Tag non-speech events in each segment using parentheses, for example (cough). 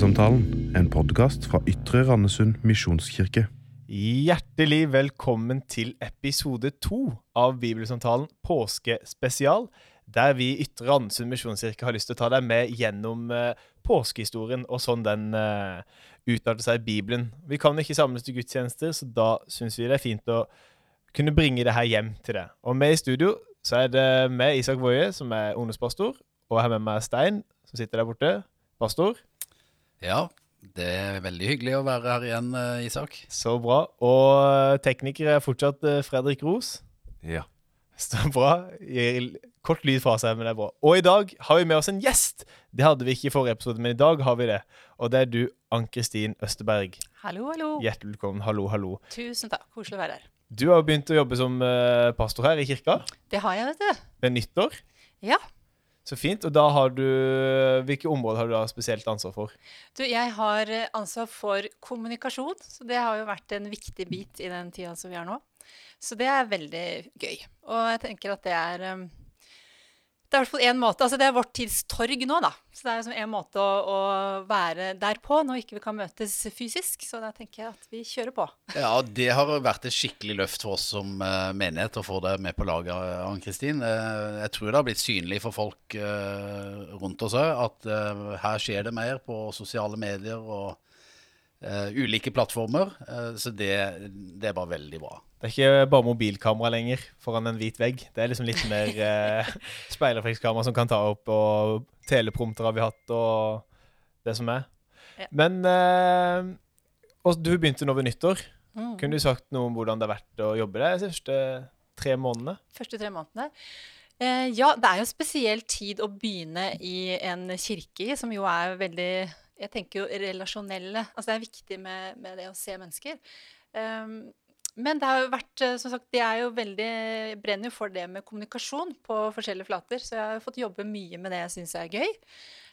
Bibelsamtalen, en podkast fra Ytre Randesund misjonskirke. Hjertelig velkommen til episode to av Bibelsamtalen påskespesial, der vi i Ytre Randesund misjonskirke har lyst til å ta deg med gjennom eh, påskehistorien og sånn den uh, utarter seg i Bibelen. Vi kan ikke samles til gudstjenester, så da syns vi det er fint å kunne bringe det her hjem til deg. Og med i studio så er det med Isak Woie, som er ungdomspastor, og jeg har med meg Stein, som sitter der borte. Pastor. Ja, det er veldig hyggelig å være her igjen, eh, Isak. Så bra. Og tekniker er fortsatt eh, Fredrik Ros. Ja. Så bra. Gir kort lyd fra seg, men det er bra. Og i dag har vi med oss en gjest. Det hadde vi ikke i forrige episode, men i dag har vi det. Og det er du, Ann-Kristin Østerberg. Hallo, hallo. Hjertelig velkommen. Hallo, hallo. Tusen takk. Koselig å være her. Du har jo begynt å jobbe som eh, pastor her i kirka. Det har jeg, vet du. Ved nyttår. Ja. Så fint. Og da har du Hvilke områder har du da spesielt ansvar for? Du, jeg har eh, ansvar for kommunikasjon, så det har jo vært en viktig bit i den tida som vi har nå. Så det er veldig gøy. Og jeg tenker at det er um, det er hvert fall én måte, altså det er vårt tids torg nå, da. Så det er liksom en måte å, å være der på når ikke vi kan møtes fysisk. Så da tenker jeg at vi kjører på. Ja, det har vært et skikkelig løft for oss som uh, menighet å få det med på laget, Ann-Kristin. Uh, jeg tror det har blitt synlig for folk uh, rundt oss òg at her skjer det mer på sosiale medier og ulike plattformer. så det, det er bare veldig bra. Det er ikke bare mobilkamera lenger foran en hvit vegg. Det er liksom litt mer (laughs) uh, speilreflekskamera som kan ta opp, og teleprompter har vi hatt, og det som er. Ja. Men uh, og du begynte nå ved nyttår. Mm. Kunne du sagt noe om hvordan det har vært å jobbe der de første tre månedene? Første tre månedene? Eh, ja, det er jo en spesiell tid å begynne i en kirke i, som jo er veldig Jeg tenker jo relasjonelle. Altså det er viktig med, med det å se mennesker. Um, men det har jo vært, eh, som sagt, de er jo veldig, brenner jo for det med kommunikasjon på forskjellige flater. Så jeg har fått jobbe mye med det jeg syns er gøy.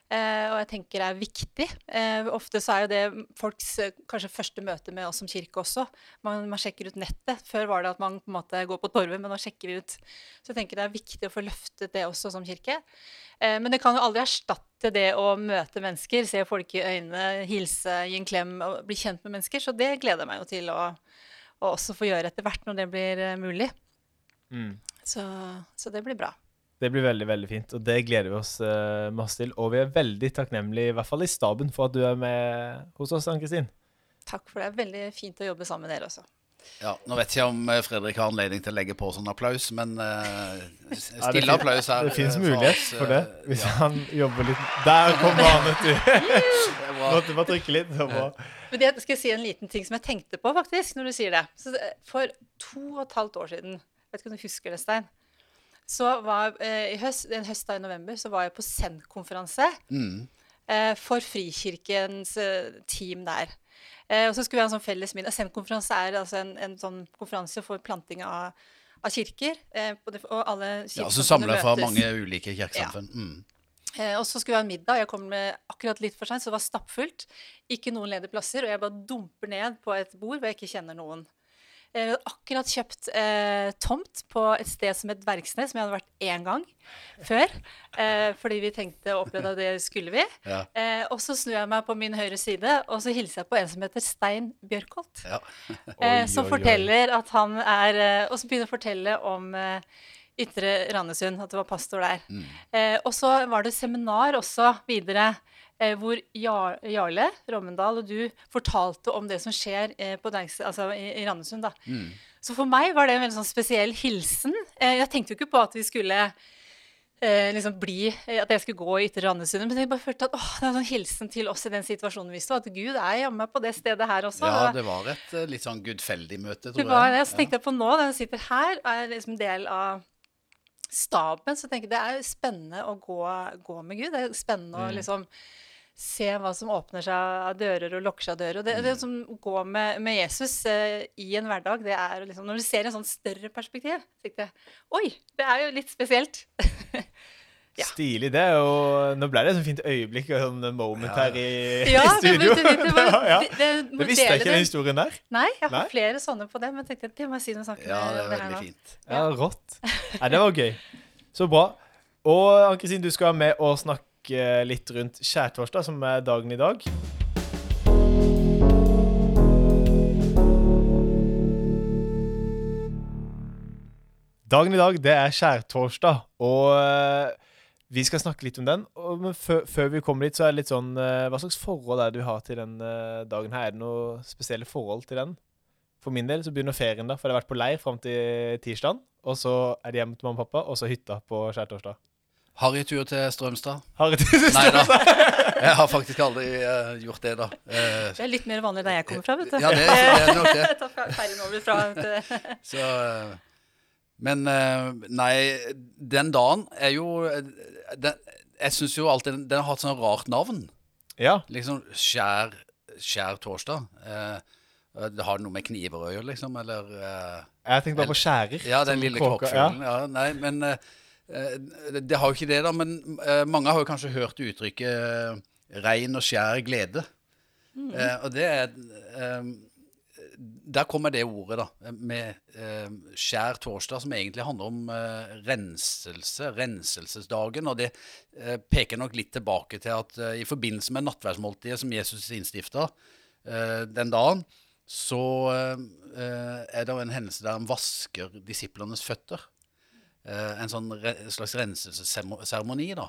Eh, og jeg tenker det er viktig. Eh, ofte så er jo det folks eh, kanskje første møte med oss som kirke også. Man, man, sjekker ut nettet. Før var det at man på en måte går på torvet, men nå sjekker vi ut. Så jeg tenker det er viktig å få løftet det også som kirke. Eh, men det kan jo aldri erstatte det å møte mennesker, se folk i øynene, hilse, gi en klem og bli kjent med mennesker. Så det gleder jeg meg jo til å å også få gjøre etter hvert når det blir mulig. Mm. Så, så, det blir bra. Det blir veldig veldig fint, og det gleder vi oss uh, masse til. Og vi er veldig takknemlige, i hvert fall i staben, for at du er med hos oss, Ann-Kristin. Takk for det. Veldig fint å jobbe sammen med dere også. Ja, Nå vet jeg om eh, Fredrik har anledning til å legge på sånn applaus, men (laughs) uh, stille applaus her. Det fins mulighet for, for det, hvis ja. han jobber litt Der kommer (laughs) han, vet du! (laughs) Måtte bare trykke litt. Det bra. Men det, skal jeg si en liten ting som jeg tenkte på, faktisk, når du sier det. Så for to og et halvt år siden, vet ikke om du husker det, Stein, så var eh, i høst, en høst da i november så var jeg på Send-konferanse mm. eh, for Frikirkens eh, team der. Eh, og så skulle vi ha en sånn felles middag. Send-konferanse er altså en, en, sånn konferanse for planting av, av kirker. Eh, og alle kirker ja, Så samla fra mange ulike kirkesamfunn. Ja. Mm. Eh, og så skulle vi ha en middag. Jeg kom med akkurat litt for seint, så det var stappfullt. Ikke noen ledige plasser. Og jeg bare dumper ned på et bord hvor jeg ikke kjenner noen. Jeg hadde akkurat kjøpt eh, tomt på et sted som het Verksnes, som jeg hadde vært én gang før. Eh, fordi vi tenkte å opprette det skulle vi. Ja. Eh, og så snur jeg meg på min høyre side, og så hilser jeg på en som heter Stein Bjørkholt. Ja. (laughs) Eh, som forteller at han er eh, Og som begynner å fortelle om Ytre Randesund, at det var pastor der. Mm. Eh, og så var det seminar også videre, eh, hvor Jarle Rommendal og du fortalte om det som skjer eh, Degs, altså i, i, Randesund. Mm. Så for meg var det en veldig sånn spesiell hilsen. Eh, jeg tenkte jo ikke på at vi skulle eh, liksom bli, at jeg skulle gå i Ytre Randesund, men jeg bare følte at åh, det var en sånn hilsen til oss i den situasjonen vi sto, at Gud er jammen på det stedet her også. Ja, det var et eh, litt sånn gudfeldig møte, tror jeg. Det var det. Så tenkte jeg på nå, da jeg sitter her, er liksom del av staben, så tenker jeg det er spennende å gå, gå med Gud. Det er spennende mm. å liksom se hva som åpner seg av dører og lukker seg av dører. Og det, det som går med, med Jesus eh, i en hverdag, det er liksom Når du ser en sånn større perspektiv, tenkte jeg Oi, det er jo litt spesielt. (laughs) Ja. Stilig. det, og Nå ble det et fint øyeblikk og sånn moment her i, ja, (laughs) i studio. Det, det, var, (laughs) ja. det, det visste jeg ikke, den historien der. Nei, jeg har Nei? flere sånne på det, men tenkte det må jeg si noe snakk Ja, det er veldig fint. Ja, rått. Nei, det var gøy. Så bra. Og Ann-Kristin, du skal være med og snakke gikk eh, litt rundt skjærtorsdag, som er dagen i dag. Dagen i dag, det er skjærtorsdag, og eh, vi skal snakke litt om den. Men før, vi kommer dit, så er det litt sånn eh, Hva slags forhold er det du har til den dagen her? Er det noe spesielle forhold til den? For min del så begynner ferien da, for jeg har vært på leir fram til tirsdag. Og så er det hjem til mamma og pappa, og så hytta på skjærtorsdag. Harrytur til Strømstad? Har Strømstad? Nei da. Jeg har faktisk aldri uh, gjort det, da. Uh, Det er litt mer vanlig der jeg kommer fra, vet du. Ja, det, det er nok det. (laughs) Ta tar fer- ferjen over fra til (laughs) Så, uh, men eh, nei, den dagen er jo eh, den, Jeg syns jo alltid den, den har hatt sånn rart navn. Ja. Liksom skjær, skjær torsdag. Eh, det har noe med kniver å gjøre, liksom, eller eh, Jeg tenkte bare på skjærer. Ja, den lille kråka, kråkefuglen. Ja. nei, men eh, eh, Det har jo ikke det, da. Men eh, mange har jo kanskje hørt uttrykket eh, 'rein og skjær glede'. Mm. og det er eh, Der kommer det ordet, da. Med eh, skjær torsdag, som egentlig handler om eh, renselse. Renselsesdagen. Og det eh, peker nok litt tilbake til at eh, i forbindelse med nattverdsmåltidet som Jesus innstifta eh, den dagen, så eh, eh, er det en hendelse der han vasker disiplenes føtter. Eh, en sånn re slags renselsesseremoni, da.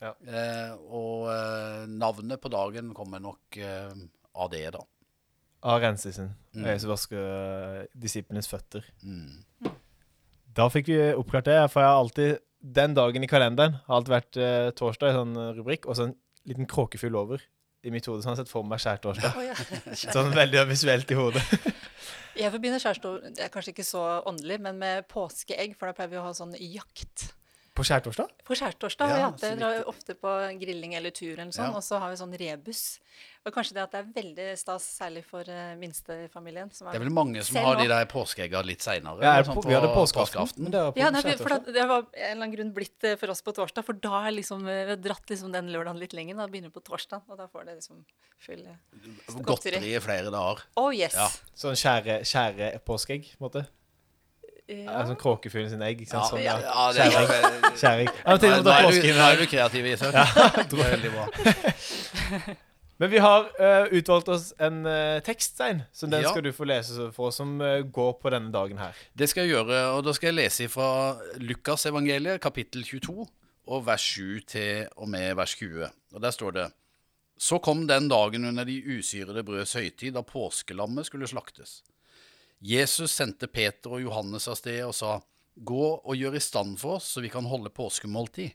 Ja. Eh, og eh, navnet på dagen kommer nok av det, da. Av renselsen. Mm. Jeg som vasker disiplenes føtter. Mm. Da fikk vi oppklart det, for jeg har alltid den dagen i kalenderen har alltid vært uh, torsdag, en sånn rubrikk, og så en liten kråkefugl over i mitt hode. sånn sett for meg skjærtorsdag. Oh, ja. (laughs) Sånn veldig visuelt i hodet. Jeg forbinder skjærstol Det er kanskje ikke så åndelig, men med påskeegg, for da pleier vi å ha sånn jakt. På skjærtorsdag? På skjærtorsdag har Ja, vi hatt det. drar ofte på grilling eller tur eller sånn, Ja. og så har vi sånn rebus. Og kanskje det at det er veldig stas, særlig for uh, minstefamilien. Som Det er vel mange som har de der påskeegga litt seinere? Ja, er på, vi hadde påskeaften. men det var på Ja, nei, for skjærtorsdag. det, det var en eller annen grunn blitt uh, for oss på torsdag, for da er liksom, eh, vi har dratt liksom den lørdagen litt lenger. Da begynner vi på torsdag, og da får det liksom full uh, Godteri i flere dager. Oh yes! Ja. Sånn skjære, skjære påskeegg, på en måte. Ja. Ja. Sånn kråkefuglen sin egg. Ikke sant? Sånn, ja. ja, det er, Skjæring. (laughs) Kjæring. Ja, Nå er du, nå er du kreativ, Isak. (laughs) (laughs) Det er veldig bra. Men vi har uh, utvalgt oss en uh, tekststein, så den Ja. skal du få lese for oss, som uh, går på denne dagen her. Det skal jeg gjøre, og da skal jeg lese fra Lukas evangeliet, kapittel 22, og vers 7 til og med vers 20. Og der står det Så kom den dagen under de usyrede brøds høytid, da påskelammet skulle slaktes. Jesus sendte Peter og Johannes av sted og sa, Gå og gjør i stand for oss, så vi kan holde påskemåltid.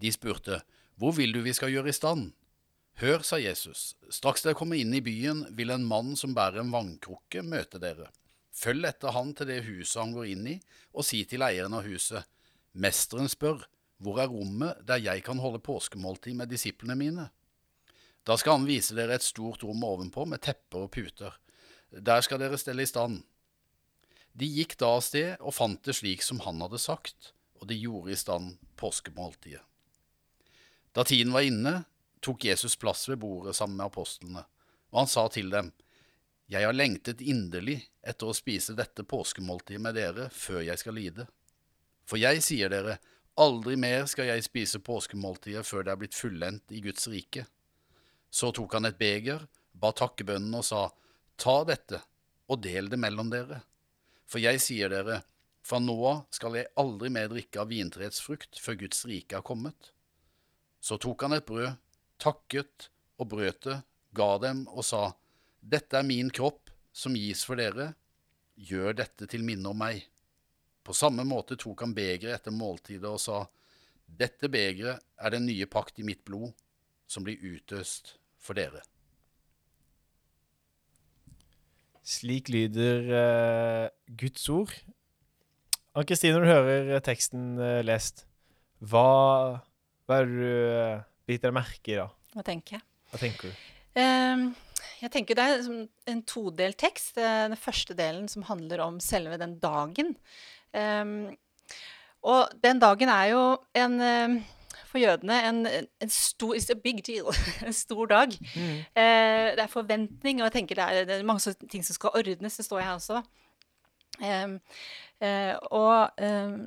De spurte, Hvor vil du vi skal gjøre i stand? Hør, sa Jesus, straks dere kommer inn i byen, vil en mann som bærer en vannkrukke, møte dere. Følg etter han til det huset han går inn i, og si til eieren av huset, Mesteren spør, hvor er rommet der jeg kan holde påskemåltid med disiplene mine? Da skal han vise dere et stort rom ovenpå med tepper og puter. Der skal dere stelle i stand. De gikk da av sted og fant det slik som han hadde sagt, og de gjorde i stand påskemåltidet. Da tiden var inne, tok Jesus plass ved bordet sammen med apostlene, og han sa til dem, Jeg har lengtet inderlig etter å spise dette påskemåltidet med dere før jeg skal lide. For jeg sier dere, aldri mer skal jeg spise påskemåltidet før det er blitt fullendt i Guds rike. Så tok han et beger, ba takkebønnen og sa, Ta dette og del det mellom dere. For jeg sier dere, fra nå av skal jeg aldri mer drikke av vintreets frukt før Guds rike er kommet. Så tok han et brød, takket og brøt det, ga dem og sa, Dette er min kropp som gis for dere, gjør dette til minne om meg. På samme måte tok han begeret etter måltidet og sa, Dette begeret er den nye pakt i mitt blod, som blir utøst for dere. Slik lyder uh, Guds ord. Ann-Kristine, når du hører eh, teksten uh, lest, hva, hva er det du uh, biter deg merke i da? Hva tenker jeg? Hva tenker du? Um, jeg tenker Det er en todelt tekst. Den første delen som handler om selve den dagen. Um, og den dagen er jo en for jødene en, en stor It's a big deal. (laughs) en stor dag. Eh, det er forventning, og jeg tenker det er, det er mange ting som skal ordnes. Det står jeg her også. Ehm, eh, og ehm,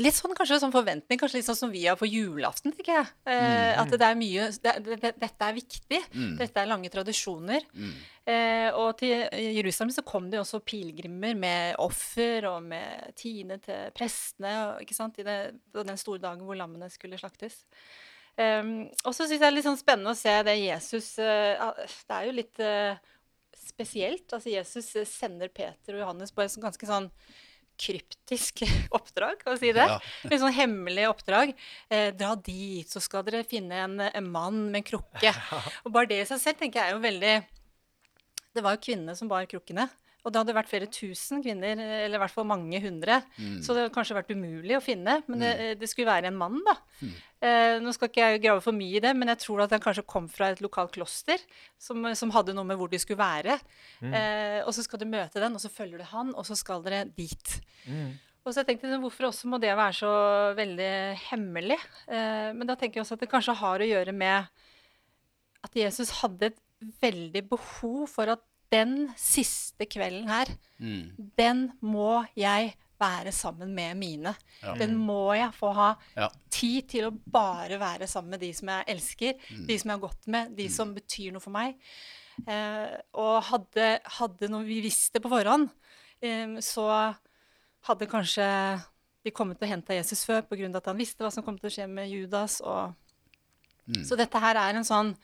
Litt sånn kanskje sånn forventning, kanskje litt sånn som vi har på julaften, tenker jeg. Eh, At det er mye det, det, det, Dette er viktig. Mm. Dette er lange tradisjoner. Mm. Eh, og til Jerusalem så kom det jo også pilegrimer med offer og med tiende til prestene og, ikke sant, i det, den store dagen hvor lammene skulle slaktes. Um, og så syns jeg det er litt sånn spennende å se det Jesus ah, Det er jo litt uh, spesielt. Altså Jesus sender Peter og Johannes på en sånn ganske sånn kryptisk (laughs) oppdrag, kan vi si det? Ja. Litt sånn hemmelig oppdrag. Eh, dra dit, så skal dere finne en, en mann med en krukke. Og bare det i seg selv tenker jeg er jo veldig Det var jo kvinnene som bar krukkene. Og det hadde vært flere tusen kvinner, eller i hvert fall mange hundre. Mm. Så det hadde kanskje vært umulig å finne. Men det, det skulle være en mann, da. Eh, nå skal ikke jeg grave for mye i det, men jeg tror at han kanskje kom fra et lokalt kloster som, som hadde noe med hvor de skulle være. Eh, og så skal du møte den, og så følger du han, og så skal dere dit. Mm. Og så jeg tenkte, jeg, Hvorfor også må det være så veldig hemmelig? Eh, men da tenker jeg også at det kanskje har å gjøre med at Jesus hadde et veldig behov for at den siste kvelden her, Mm. den må jeg være sammen med mine. Ja. Den må jeg få ha Ja. tid til å bare være sammen med de som jeg elsker, Mm. de som jeg har gått med, de som betyr noe for meg. Eh, og hadde, hadde noe vi visste på forhånd, eh, så hadde kanskje de kommet til å hente Jesus før pga. at han visste hva som kom til å skje med Judas. Og... Mm. Så dette her er en sånn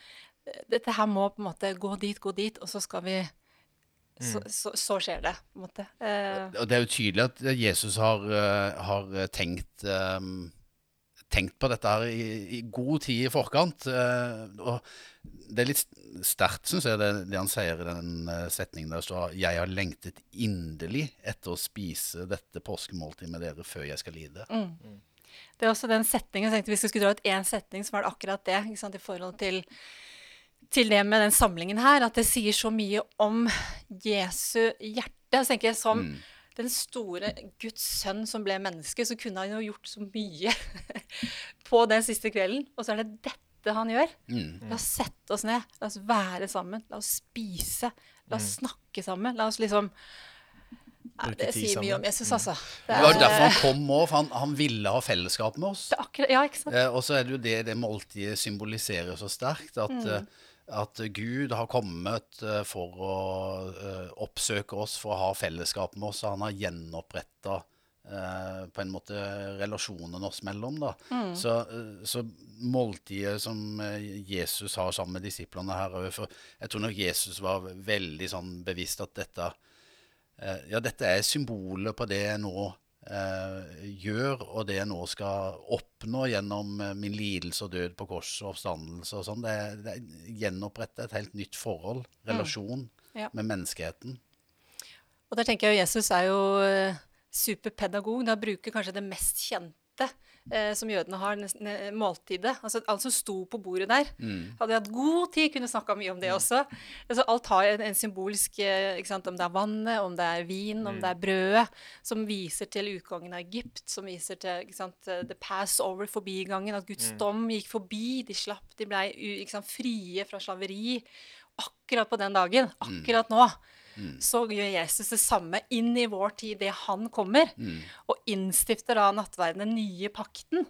Dette her må på en måte gå dit, gå dit, og så skal vi Så, så, så skjer det, på en måte. Eh, Og det er jo tydelig at Jesus har, eh, har tenkt um, Tenkt på dette her i, i god tid i forkant. Uh, og det er litt sterkt, syns jeg, det, det han sier i den eh, setningen der står 'Jeg har lengtet inderlig etter å spise dette påskemåltidet med dere før jeg skal lide'. Det er også den setningen, jeg tenkte Hvis vi skulle dra ut én setning, så var det akkurat det. Ikke sant, I forhold til, til det med den samlingen her. At det sier så mye om Jesu hjerte. Så tenker jeg Som Mm. den store Guds sønn som ble menneske, så kunne han jo gjort så mye (laughs) på den siste kvelden. Og så er det dette han gjør. Mm. La oss sette oss ned. La oss være sammen. La oss spise. La oss snakke sammen. La oss liksom ja, Det sier mye om Jesus, altså. Det Det var er- derfor han kom òg, for han, han ville ha fellesskap med oss. det akkurat, ja? Eh, og så er det jo det det måltidet symboliserer så sterkt, at, Mm. At Gud har kommet eh, for å eh, oppsøke oss, for å ha fellesskap med oss. Han har gjenoppretta eh, på en måte relasjonen oss mellom. da. Mm. Så, så måltidet som Jesus har sammen med disiplene her òg Jeg tror nok Jesus var veldig sånn bevisst at dette Ja, dette er symbolet på det jeg nå gjør, og det jeg nå skal oppnå gjennom eh, min lidelse og død på korset og oppstandelse og sånn. Det, det gjenoppretter gjenopprette et helt nytt forhold, relasjon, Ja. med menneskeheten. Og der tenker jeg Jesus er jo eh, superpedagog. Da bruker kanskje det mest kjente eh, som jødene har, måltidet. Altså alt som sto på bordet der. Mm. Hadde jeg hatt god tid, kunne snakka mye om det også. Altså, alt har en, en symbolsk eh, ikke sant? Om det er vannet, om det er vin, om det er brødet, som viser til utgangen av Egypt, som viser til ikke sant? eh, the passover, forbigangen, at Guds dom gikk forbi. De slapp, de ble ikke sant? frie fra slaveri. Akkurat på den dagen, akkurat nå, så gjør Jesus det samme inn i vår tid, det han kommer, og innstifter da nattverden, den nye pakten,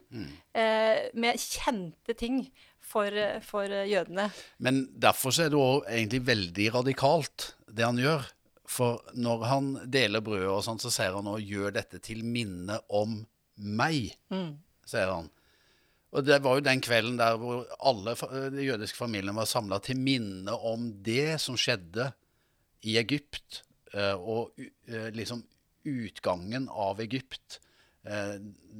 eh, med kjente ting for, for jødene. Men derfor er det òg egentlig veldig radikalt, det han gjør. For når han deler brødet og sånn, så sier han òg 'gjør dette til minne om meg', sier han. Og det var jo den kvelden der hvor alle de jødiske familiene var samla til minne om det som skjedde i Egypt, eh, og eh, liksom utgangen av Egypt. Eh,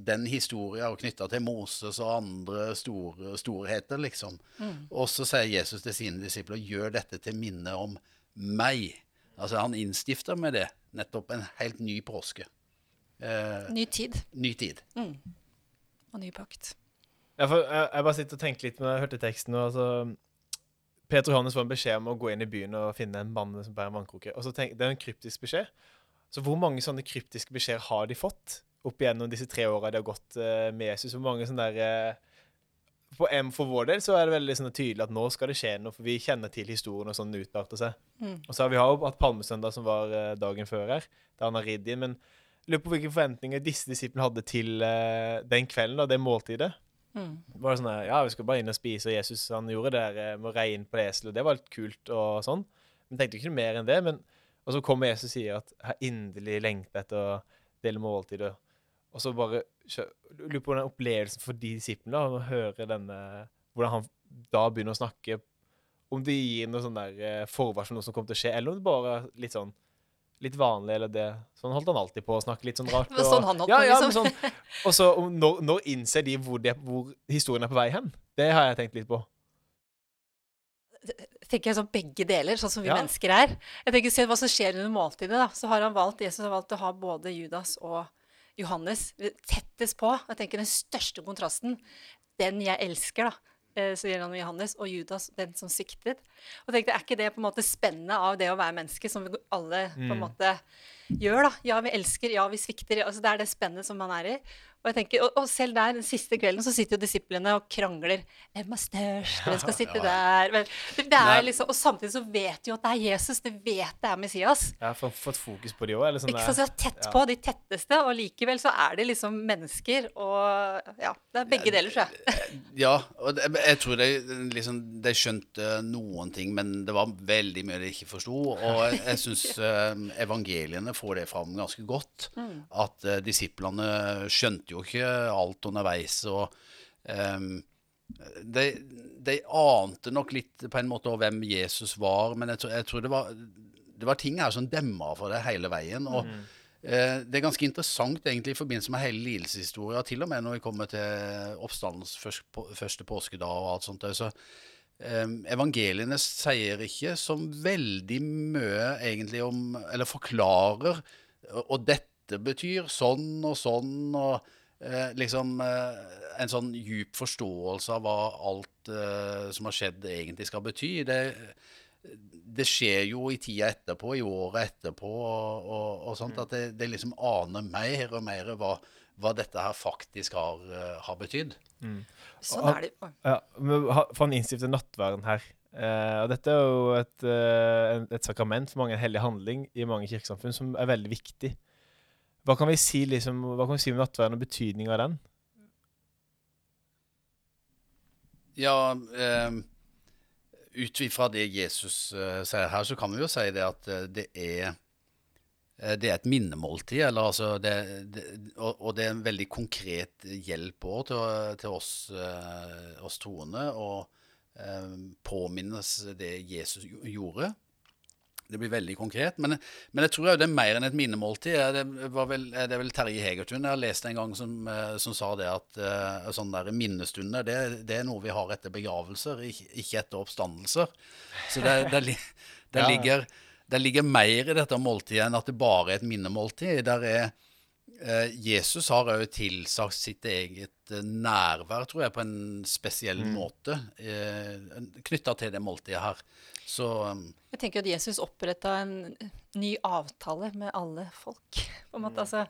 Den historien er knytta til Moses og andre store storheter, liksom. Og så sier Jesus til sine disipler gjør dette til minne om meg. Altså Han innstifter med det nettopp en helt ny påske. Eh, Ny tid ny tid. og ny pakt. Ja, for jeg, jeg bare sitter og tenker litt når jeg hørte teksten. Og altså, Peter Johannes får en beskjed om å gå inn i byen og finne en mann som bærer en vannkrukke. Og så tenk, Det er en kryptisk beskjed. Så hvor mange sånne kryptiske beskjeder har de fått opp igjennom disse tre åra de har gått uh, med Jesus? Hvor mange sånne der, uh, på M for vår del så er det veldig sånn tydelig at nå skal det skje noe, for vi kjenner til historien og sånn det seg. Mm. Og så har vi har hatt Palmesøndag, som var uh, dagen før her, der han har ridd inn. Men lurer på hvilke forventninger disse disiplene hadde til eh, den kvelden, da, det måltidet. Mm. Bare sånn Ja, vi skal bare inn og spise, og Jesus han gjorde det der eh, med inn på eselet, og det var litt kult og sånn. Men tenkte ikke mer enn det. Men, og så kommer Jesus og sier at jeg har inderlig lengta etter å dele måltidet. Og så bare Lurer på den opplevelsen for de disiplene, å høre denne Hvordan han da begynner å snakke Om det gir noe sånn der eh, forvarsel om noe som kommer til å skje, eller om det bare er litt sånn Litt vanlig, eller det Sånn holdt han alltid på å snakke litt sånn rart. (laughs) Og, sånn han holdt ja, ja, liksom. sånn, Og så når, når innser de hvor, det, hvor historien er på vei hen? Det har jeg tenkt litt på. tenker jeg sånn begge deler, sånn som vi Ja. mennesker er. Jeg tenker Se hva som skjer under måltidet. da, Så har han valgt, Jesus har valgt å ha både Judas og Johannes tettest på. Jeg tenker Den største kontrasten, den jeg elsker, da, så gjelder han Johannes, og Judas, den som siktet. Og tenkte, Er ikke det på en måte spennet av det å være menneske, som vi alle på en Mm. Gjør? da, Ja, vi elsker, ja, vi svikter. altså Det er det spennet som man er i. Og, jeg tenker, og, og selv der, den siste kvelden, så sitter jo disiplene og krangler. Hvem er størst? Hvem skal (laughs) sitte der? Men det, det er liksom, og samtidig så vet de jo at det er Jesus. De vet det er Messias. Jeg har fått, fokus på de òg. Liksom Ikke sant, så det er tett ja. på, de tetteste, og likevel så er de liksom mennesker. Og ja, det er begge deler, tror jeg. Ja, og det, jeg tror de, liksom, de skjønte noen ting, men det var veldig mye de ikke forsto. Og jeg, jeg syns (laughs) evangeliene får det fram ganske godt. At eh, disiplene skjønte jo ikke alt underveis. og ehm, de, de ante nok litt på en måte hvem Jesus var, men jeg tror, jeg tror det, var, det var ting her som demma for det hele veien. og Eh, Det er ganske interessant egentlig i forbindelse med hele lidelseshistoria, til og med når vi kommer til oppstandens første, på- første påskedag og alt sånt. Så eh, evangeliene sier ikke som veldig mye egentlig om Eller forklarer og dette betyr sånn og sånn, og eh, liksom eh, en sånn djup forståelse av hva alt eh, som har skjedd, egentlig skal bety. Det, det skjer jo i tida etterpå, i året etterpå, og, og, og sånt, at det, det liksom aner mer og mer hva, hva dette her faktisk har, har betydd. Sånn er det. jo. Ja, for han innstifter nattverden her. Uh, og dette er jo et, uh, et sakrament for mange, en hellig handling i mange kirkesamfunn, som er veldig viktig. Hva kan vi si, liksom, hva kan vi si om nattverden og betydningen av den? Ja, uh, ut ifra det Jesus sier her, så kan vi jo si det at det er det er et minnemåltid, eller altså det, det, og, og det er en veldig konkret hjelp òg til, til oss, eh, oss troende å eh, påminnes det Jesus gjorde. Det blir veldig konkret. Men, men jeg tror det er mer enn et minnemåltid. Det var vel, det er vel Terje Hegertun jeg har lest en gang som, eh, som sa det at uh, sånne der minnestunder det, det er noe vi har etter begravelser, ikke, etter oppstandelser. Så det, det, li- det, Ja. Det ligger mer i dette måltidet enn at det bare er et minnemåltid. Der er eh, Jesus har òg tilsagt sitt eget eh, nærvær, tror jeg, på en spesiell måte eh, knytta til det måltidet her. Så um, Jeg tenker at Jesus oppretta en ny avtale med alle folk. (laughs) På en måte, altså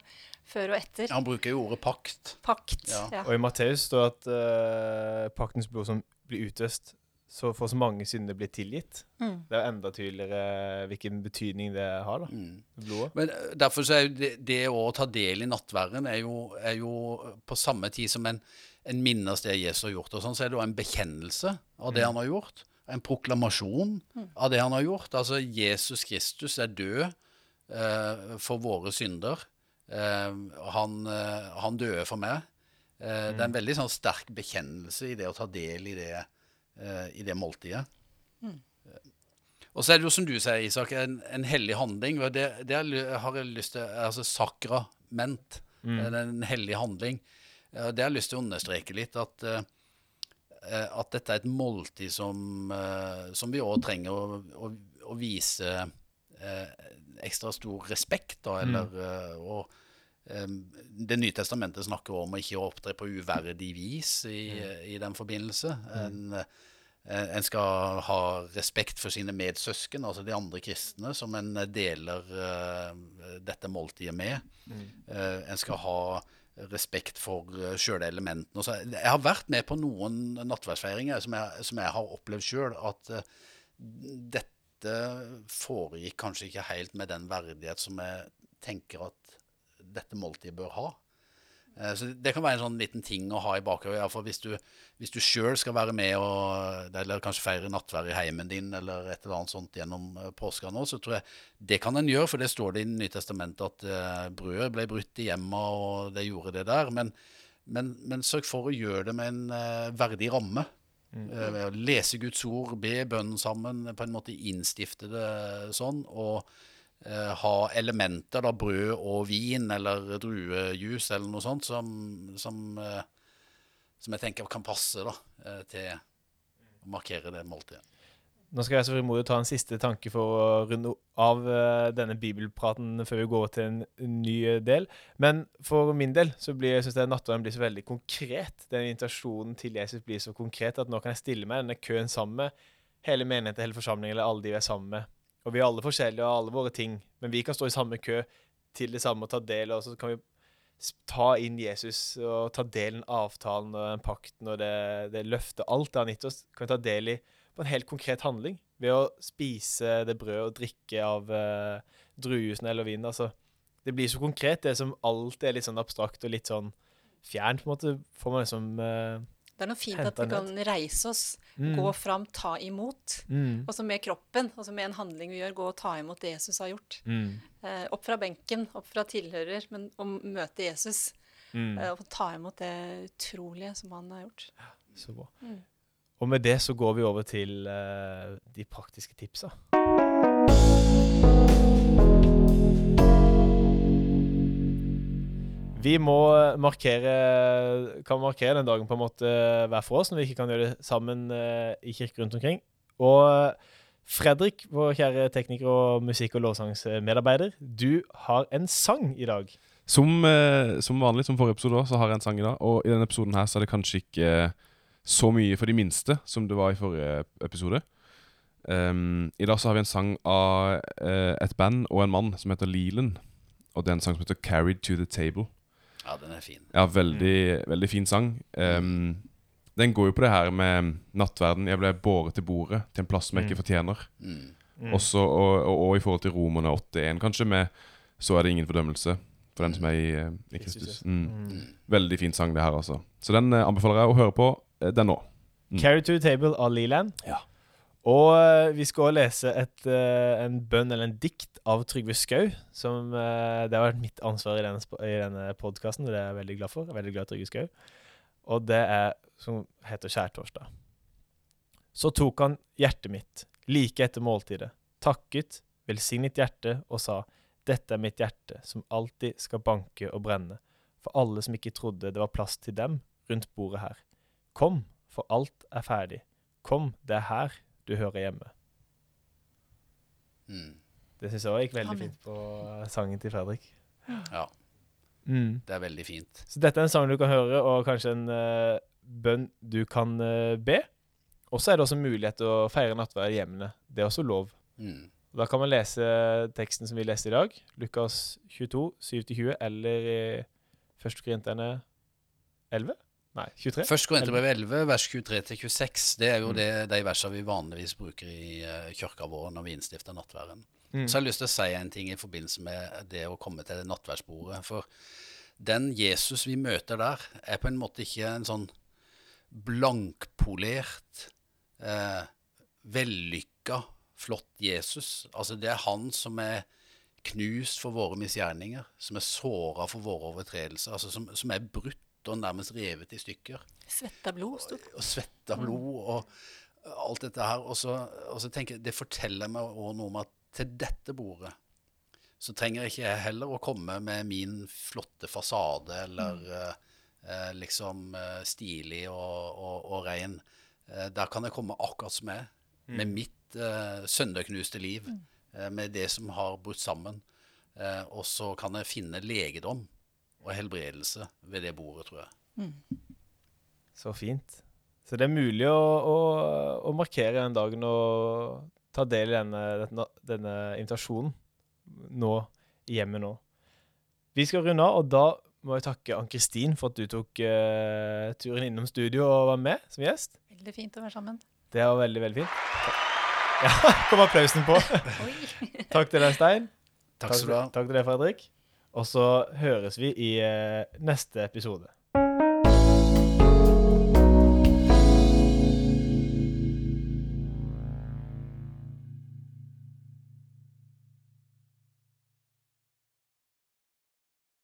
før og etter. Han bruker jo ordet pakt. Pakt. Ja. Ja. Og i Matteus står at uh, paktens blod som blir utøst, så for så mange synder blir tilgitt. Mm. Det er jo enda tydeligere hvilken betydning det har, da. Mm. Blodet. Men eh, derfor så er jo det, det å ta del i nattverden er jo, er jo på samme tid som en, en minnes det Jesus har gjort. og sånn, Så er det jo en bekjennelse av det han har gjort. En proklamasjon av det han har gjort. Altså Jesus Kristus er død eh, for våre synder. Eh, han, eh, han døde for meg. Eh, Det er en veldig sånn sterk bekjennelse i det å ta del i det, eh, i det måltidet. Og så er det jo som du sier, Isak, en, en hellig handling. Det, det har jeg- lyst til Altså sakrament. Det er en hellig handling. Eh, Det har jeg lyst til å understreke litt. At, eh, eh, at dette er et måltid som, eh, som vi òg trenger å, å, å vise eh, ekstra stor respekt, da, eller mm. og, eh, Det nye testamentet snakker om å ikke opptre på uverdig vis i, i den forbindelse. En, eh, en skal ha respekt for sine medsøsken, altså de andre kristne, som en deler eh, dette måltidet med. Eh, en skal ha respekt for uh, sjøle elementene. så- Jeg har vært med på noen nattverdsfeiringer som som jeg har opplevd sjøl, at dette foregikk kanskje ikke helt med den verdighet som jeg tenker at dette måltidet bør ha. Eh, Så det kan være en sånn liten ting å ha i bakhodet. Hvis du, hvis du sjøl skal være med og eller kanskje feire nattverd i heimen din eller et eller annet sånt gjennom eh, påska nå, så tror jeg det kan en gjøre, for det står det i Det nye testamentet at eh, brødet ble brutt i hjemmet, og det gjorde det der. Men, men, men sørg for å gjøre det med en verdig ramme. Mm. lese Guds ord, be bønnen sammen, på en måte innstifte det sånn. Og ha elementer, da, brød og vin eller druejus eller noe sånt, som, som, eh, som jeg tenker kan passe da, eh, til å markere det måltidet. Nå skal jeg så frimodig ta en siste tanke for å runde av eh, denne bibelpraten før vi går til en, ny eh, del. Men for min del så blir jeg synes det nattverden blir så veldig konkret. Den invitasjonen til Jesus blir så konkret at nå kan jeg stille meg denne køen sammen med hele menigheten, hele forsamlingen, eller alle de vi er sammen med. Og vi er alle forskjellige og har alle våre ting, men vi kan stå i samme kø til det samme og ta del, og så kan vi ta inn Jesus og ta del i avtalen og den pakten og det, det løftet. Alt det han gitt oss, kan vi ta del i på en helt konkret handling. Ved å spise det brødet og drikke av eh, druejusen eller vinen. Altså, det blir så konkret. Det som alltid er litt sånn abstrakt og litt sånn fjernt, på en måte, får man liksom eh, Det er noe fint Hente at vi ned. kan reise oss, mm, gå fram, ta imot. mm, Og så med kroppen, altså med en handling vi gjør, gå og ta imot det Jesus har gjort. mm, Eh, opp fra benken, opp fra tilhører, men å møte Jesus. mm. Eh, og ta imot det utrolige som han har gjort. Så bra. Mm. Og med det så går vi over til eh, de praktiske tipsa. Vi må markere, kan markere den dagen på en måte hver for oss, når vi ikke kan gjøre det sammen eh, i kirker rundt omkring. Og eh, Fredrik, vår kjære tekniker og musikk- og lovsangsmedarbeider, du har en sang i dag. Som, eh, som vanlig, som forrige episode, så har jeg en sang i dag. Og i denne episoden her så er det kanskje ikke eh, så mye for de minste som det var i forrige episode. Um, I dag så har vi en sang av uh, et band og en mann som heter Leland. Og det er en sang som heter 'Carried to the Table'. Ja, den er fin. Ja, veldig, veldig fin sang. Um, den går jo på det her med nattverden. Jeg ble båret til bordet, til en plass som jeg ikke Mm. fortjener. Mm. Mm. Også, og, og, og i forhold til Romerne 8.1, kanskje, med 'Så er det ingen fordømmelse for den som er i, eh, i Kristus. Mm. Mm. Veldig fin sang, det her, altså. Så den eh, anbefaler jeg å høre på, eh, den nå. Mm. Carry to the Table av Leland. Ja. Og eh, vi skal også lese et, eh, en bønn eller en dikt av Trygve Skau. Som eh, Det har vært mitt ansvar i denne, i denne podkasten, og det er jeg veldig glad for. Jeg er veldig glad i Trygve Skau. Og det er som heter Skjærtorsdag. Så tok han hjertet mitt, like etter måltidet, takket, velsignet hjertet og sa, dette er mitt hjerte, som alltid skal banke og brenne, for alle som ikke trodde det var plass til dem rundt bordet her. Kom, for alt er ferdig. Kom, det er her du hører hjemme. Mm. Det syns jeg òg gikk veldig Amen. fint på eh, sangen til Fredrik. Ja, Mm. det er veldig fint. Så dette er en sang du kan høre, og kanskje en uh, bønn du kan uh, be. Og så er det også mulighet til å feire nattverd i hjemmene. Det er også lov. Mm. Da kan man lese teksten som vi leste i dag, Lukas 22, 7-20, eller i 1. Korinterne 11? Nei, 23? Først Korinterbrev 11, vers 23-26. Det er jo Mm. det, de versene vi vanligvis bruker i uh, kirka vår når vi innstifter nattverden. Mm. Så jeg har lyst til å si en ting i forbindelse med det å komme til nattverdsbordet. For den Jesus vi møter der, er på en måte ikke en sånn blankpolert, eh, vellykka, flott Jesus. Altså det er han som er knust for våre misgjerninger, som er såra for våre overtredelser, altså som, som er brutt og nærmest revet i stykker Svetta blod, sto det. og og svetta blod og alt dette her. Og så, og så tenker jeg, Det forteller meg også noe om at til dette bordet så trenger jeg ikke jeg heller å komme med min flotte fasade eller mm. eh, liksom eh, stilig og, og, og rein. Eh, der kan jeg komme akkurat som jeg er, med mitt eh, sønderknuste liv, Mm. med det som har brutt sammen. Eh, og så kan jeg finne legedom og helbredelse ved det bordet, tror jeg. Så fint. Så det er mulig å, å, å markere den dagen og ta del i denne, denne, invitasjonen nå, i hjemmet nå. Vi skal runde av, og da må jeg takke Ann-Kristin for at du tok uh, turen innom studio og var med som gjest. Veldig fint å være sammen. Det var veldig, veldig fint. (laughs) Ja, kom applausen på. (laughs) Takk til deg, Stein. Takk skal du ha. Takk til deg, Fredrik. Og så høres vi i eh, neste episode.